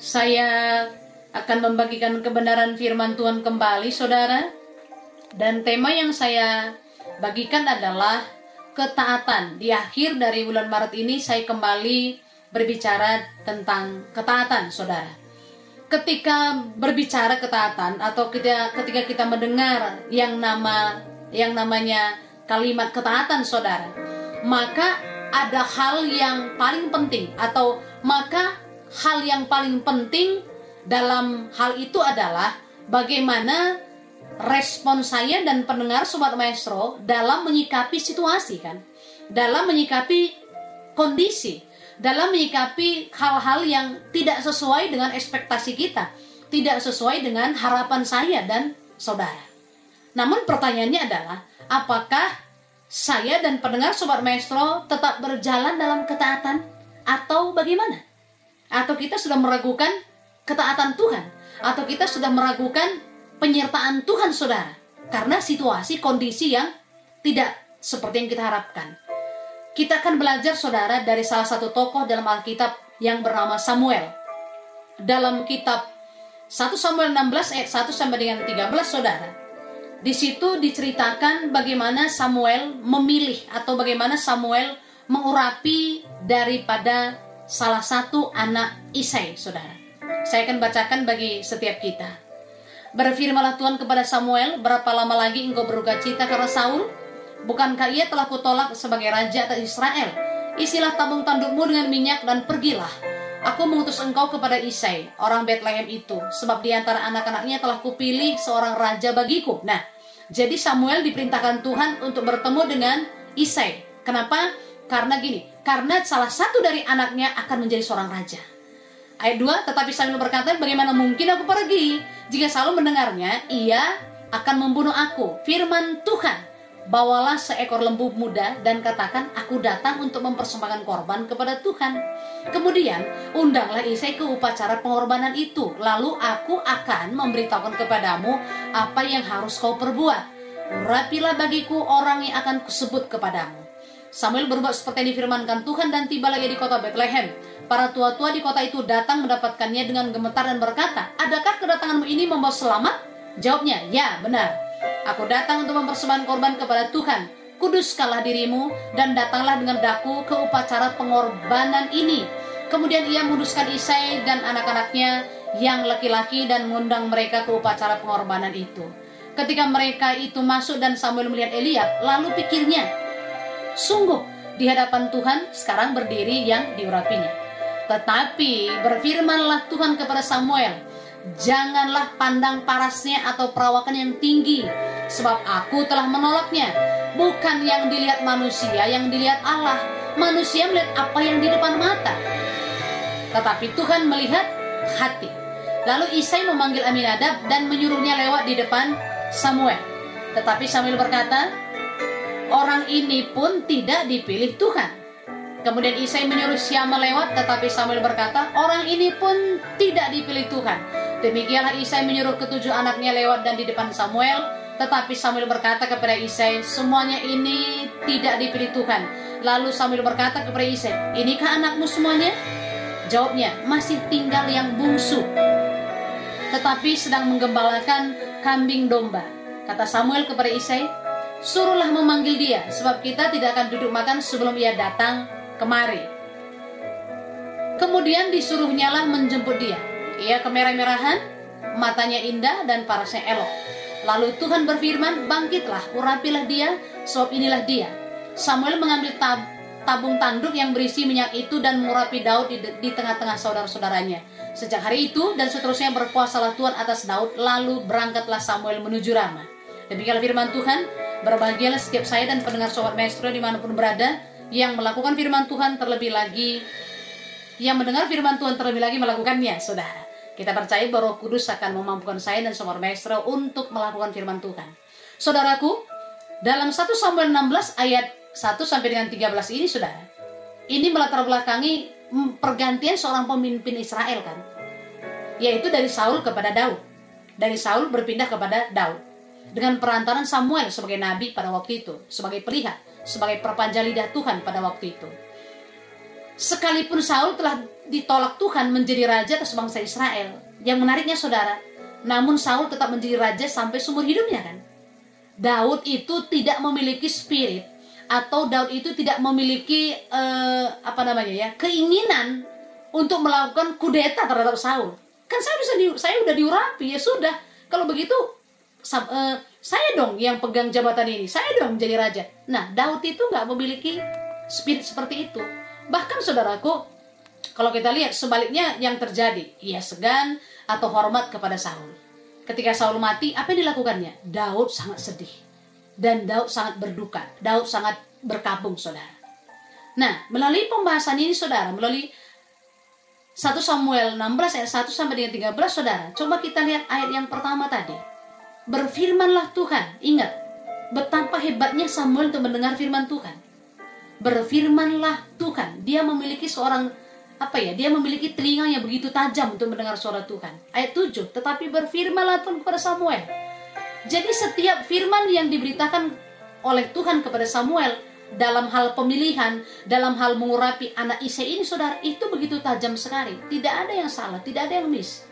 Saya akan membagikan kebenaran firman Tuhan kembali, saudara. Dan tema yang saya bagikan adalah ketaatan. Di akhir dari bulan Maret ini, saya kembali berbicara tentang ketaatan, saudara. Ketika berbicara ketaatan atau kita, ketika kita mendengar yang nama yang namanya kalimat ketaatan, saudara, maka ada hal yang paling penting atau maka hal yang paling penting dalam hal itu adalah bagaimana respon saya dan pendengar Sobat Maestro dalam menyikapi situasi kan. Dalam menyikapi kondisi, dalam menyikapi hal-hal yang tidak sesuai dengan ekspektasi kita, tidak sesuai dengan harapan saya dan saudara. Namun pertanyaannya adalah, apakah saya dan pendengar Sobat Maestro tetap berjalan dalam ketaatan atau bagaimana? Atau kita sudah meragukan ketaatan Tuhan? Atau kita sudah meragukan penyertaan Tuhan saudara? Karena situasi, kondisi yang tidak seperti yang kita harapkan. Kita akan belajar saudara dari salah satu tokoh dalam Alkitab yang bernama Samuel. Dalam kitab 1 Samuel 16 ayat 1 sampai dengan 13 saudara. Di situ diceritakan bagaimana Samuel memilih atau bagaimana Samuel mengurapi daripada salah satu anak Isai, saudara. Saya akan bacakan bagi setiap kita. Berfirmanlah Tuhan kepada Samuel, berapa lama lagi engkau beruga cita karena Saul? Bukankah ia telah kutolak sebagai raja atas Israel? Isilah tabung tandukmu dengan minyak dan pergilah. Aku mengutus engkau kepada Isai, orang Bethlehem itu, sebab di antara anak-anaknya telah kupilih seorang raja bagiku. Nah, jadi Samuel diperintahkan Tuhan untuk bertemu dengan Isai. Kenapa? Karena gini, karena salah satu dari anaknya akan menjadi seorang raja. Ayat 2, tetapi Samuel berkata, bagaimana mungkin aku pergi? Jika selalu mendengarnya, ia akan membunuh aku. Firman Tuhan, bawalah seekor lembu muda dan katakan, aku datang untuk mempersembahkan korban kepada Tuhan. Kemudian, undanglah Isai ke upacara pengorbanan itu. Lalu aku akan memberitahukan kepadamu apa yang harus kau perbuat. Urapilah bagiku orang yang akan kusebut kepadamu Samuel berbuat seperti yang difirmankan Tuhan dan tiba lagi di kota Bethlehem. Para tua-tua di kota itu datang mendapatkannya dengan gemetar dan berkata, Adakah kedatanganmu ini membawa selamat? Jawabnya, ya benar. Aku datang untuk mempersembahkan korban kepada Tuhan. Kuduskalah dirimu dan datanglah dengan daku ke upacara pengorbanan ini. Kemudian ia menguduskan Isai dan anak-anaknya yang laki-laki dan mengundang mereka ke upacara pengorbanan itu. Ketika mereka itu masuk dan Samuel melihat Eliab, lalu pikirnya, Sungguh, di hadapan Tuhan sekarang berdiri yang diurapinya. Tetapi berfirmanlah Tuhan kepada Samuel, Janganlah pandang parasnya atau perawakan yang tinggi, sebab aku telah menolaknya. Bukan yang dilihat manusia, yang dilihat Allah. Manusia melihat apa yang di depan mata. tetapi Tuhan melihat hati. Lalu Isai memanggil Aminadab dan menyuruhnya lewat di depan Samuel. Tetapi Samuel berkata, orang ini pun tidak dipilih Tuhan. Kemudian Isai menyuruh Syama lewat, tetapi Samuel berkata, orang ini pun tidak dipilih Tuhan. Demikianlah Isai menyuruh ketujuh anaknya lewat dan di depan Samuel, tetapi Samuel berkata kepada Isai, semuanya ini tidak dipilih Tuhan. Lalu Samuel berkata kepada Isai, inikah anakmu semuanya? Jawabnya, masih tinggal yang bungsu. Tetapi sedang menggembalakan kambing domba. Kata Samuel kepada Isai, suruhlah memanggil dia, sebab kita tidak akan duduk makan sebelum ia datang kemari. Kemudian disuruhnya lah menjemput dia. Ia kemerah-merahan, matanya indah dan parasnya elok. Lalu Tuhan berfirman, bangkitlah, urapilah dia, sebab inilah dia. Samuel mengambil tab tabung tanduk yang berisi minyak itu dan murapi Daud di, di tengah-tengah saudara-saudaranya. Sejak hari itu dan seterusnya berpuasalah Tuhan atas Daud, lalu berangkatlah Samuel menuju Rama. Demikianlah firman Tuhan, berbahagialah setiap saya dan pendengar sobat maestro di mana pun berada, yang melakukan firman Tuhan terlebih lagi yang mendengar firman Tuhan terlebih lagi melakukannya, saudara. Kita percaya bahwa Roh Kudus akan memampukan saya dan sobat maestro untuk melakukan firman Tuhan. Saudaraku, dalam 1 Samuel 16 ayat 1 sampai dengan 13 ini, saudara, ini melatar belakangi pergantian seorang pemimpin Israel kan, yaitu dari Saul kepada Daud. Dari Saul berpindah kepada Daud dengan perantaran Samuel sebagai nabi pada waktu itu, sebagai pelihat sebagai perpanjang lidah Tuhan pada waktu itu. Sekalipun Saul telah ditolak Tuhan menjadi raja atas bangsa Israel, yang menariknya saudara, namun Saul tetap menjadi raja sampai seumur hidupnya kan. Daud itu tidak memiliki spirit atau Daud itu tidak memiliki uh, apa namanya ya keinginan untuk melakukan kudeta terhadap Saul. Kan saya bisa di, saya udah diurapi ya sudah. Kalau begitu uh, saya dong yang pegang jabatan ini, saya dong menjadi raja. Nah, Daud itu nggak memiliki spirit seperti itu. Bahkan saudaraku, kalau kita lihat sebaliknya yang terjadi, ia segan atau hormat kepada Saul. Ketika Saul mati, apa yang dilakukannya? Daud sangat sedih. Dan Daud sangat berduka. Daud sangat berkabung, saudara. Nah, melalui pembahasan ini, saudara, melalui 1 Samuel 16 ayat 1 sampai dengan 13, saudara. Coba kita lihat ayat yang pertama tadi Berfirmanlah Tuhan. Ingat, betapa hebatnya Samuel untuk mendengar firman Tuhan. Berfirmanlah Tuhan. Dia memiliki seorang apa ya? Dia memiliki telinga yang begitu tajam untuk mendengar suara Tuhan. Ayat 7, tetapi berfirmanlah Tuhan kepada Samuel. Jadi setiap firman yang diberitakan oleh Tuhan kepada Samuel dalam hal pemilihan, dalam hal mengurapi anak Isai ini saudara, itu begitu tajam sekali. Tidak ada yang salah, tidak ada yang miss.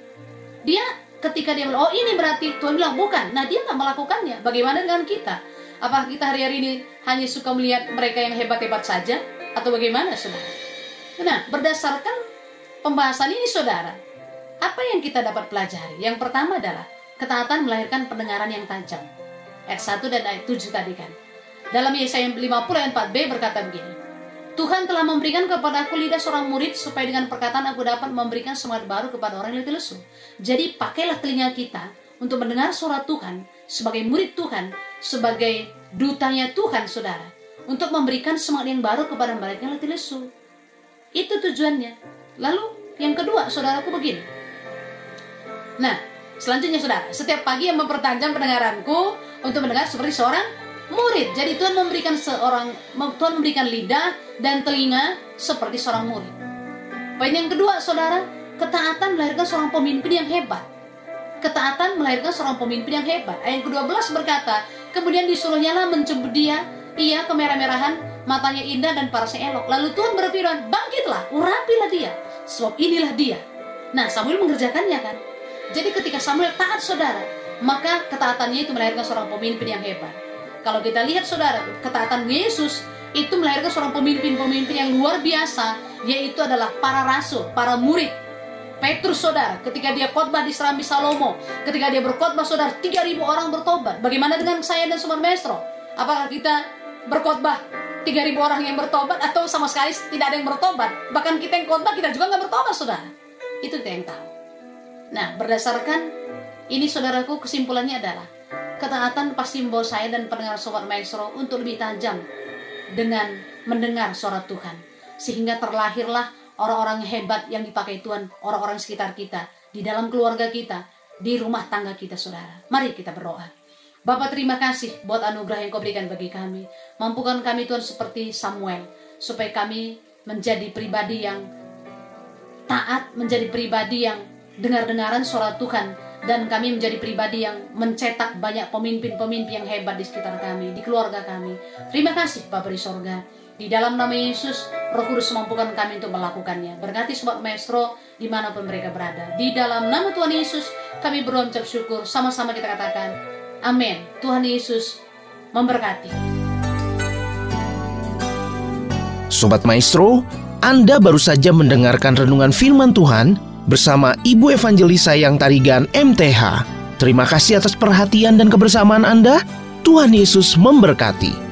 Dia ketika dia bilang, oh ini berarti Tuhan bilang bukan. Nah dia nggak melakukannya. Bagaimana dengan kita? Apakah kita hari-hari ini hanya suka melihat mereka yang hebat-hebat saja? Atau bagaimana saudara? Nah berdasarkan pembahasan ini saudara, apa yang kita dapat pelajari? Yang pertama adalah ketaatan melahirkan pendengaran yang tajam. Ayat 1 dan ayat 7 tadi kan. Dalam Yesaya 50 ayat 4b berkata begini. Tuhan telah memberikan kepada aku lidah seorang murid supaya dengan perkataan aku dapat memberikan semangat baru kepada orang yang lesu. Jadi pakailah telinga kita untuk mendengar suara Tuhan sebagai murid Tuhan, sebagai dutanya Tuhan, saudara, untuk memberikan semangat yang baru kepada mereka yang letih lesu. Itu tujuannya. Lalu yang kedua, saudaraku begini. Nah, selanjutnya saudara, setiap pagi yang mempertajam pendengaranku untuk mendengar seperti seorang murid. Jadi Tuhan memberikan seorang Tuhan memberikan lidah dan telinga seperti seorang murid. Poin yang kedua, Saudara, ketaatan melahirkan seorang pemimpin yang hebat. Ketaatan melahirkan seorang pemimpin yang hebat. Ayat ke-12 berkata, kemudian disuruhnya lah menjemput dia, ia kemerah-merahan, matanya indah dan parasnya elok. Lalu Tuhan berfirman, bangkitlah, urapilah dia, sebab inilah dia. Nah, Samuel mengerjakannya kan. Jadi ketika Samuel taat saudara, maka ketaatannya itu melahirkan seorang pemimpin yang hebat. Kalau kita lihat saudara, ketaatan Yesus itu melahirkan seorang pemimpin-pemimpin yang luar biasa, yaitu adalah para rasul, para murid. Petrus saudara, ketika dia khotbah di Serambi Salomo, ketika dia berkhotbah saudara, 3000 orang bertobat. Bagaimana dengan saya dan Sobat Maestro? Apakah kita berkhotbah 3000 orang yang bertobat atau sama sekali tidak ada yang bertobat? Bahkan kita yang khotbah kita juga nggak bertobat, saudara. Itu kita yang tahu. Nah, berdasarkan ini saudaraku kesimpulannya adalah Ketaatan pasti membawa saya dan pendengar Sobat Maestro untuk lebih tajam dengan mendengar suara Tuhan. Sehingga terlahirlah orang-orang hebat yang dipakai Tuhan, orang-orang sekitar kita, di dalam keluarga kita, di rumah tangga kita, saudara. Mari kita berdoa. Bapak terima kasih buat anugerah yang kau berikan bagi kami. Mampukan kami Tuhan seperti Samuel, supaya kami menjadi pribadi yang taat, menjadi pribadi yang dengar-dengaran suara Tuhan, dan kami menjadi pribadi yang mencetak banyak pemimpin-pemimpin yang hebat di sekitar kami, di keluarga kami. Terima kasih Bapak di sorga. Di dalam nama Yesus, Roh Kudus mampukan kami untuk melakukannya. Berkati sobat maestro di mana pun mereka berada. Di dalam nama Tuhan Yesus, kami berucap syukur. Sama-sama kita katakan, Amin. Tuhan Yesus memberkati. Sobat Maestro, Anda baru saja mendengarkan renungan firman Tuhan bersama Ibu Evangelis Sayang Tarigan MTH. Terima kasih atas perhatian dan kebersamaan Anda. Tuhan Yesus memberkati.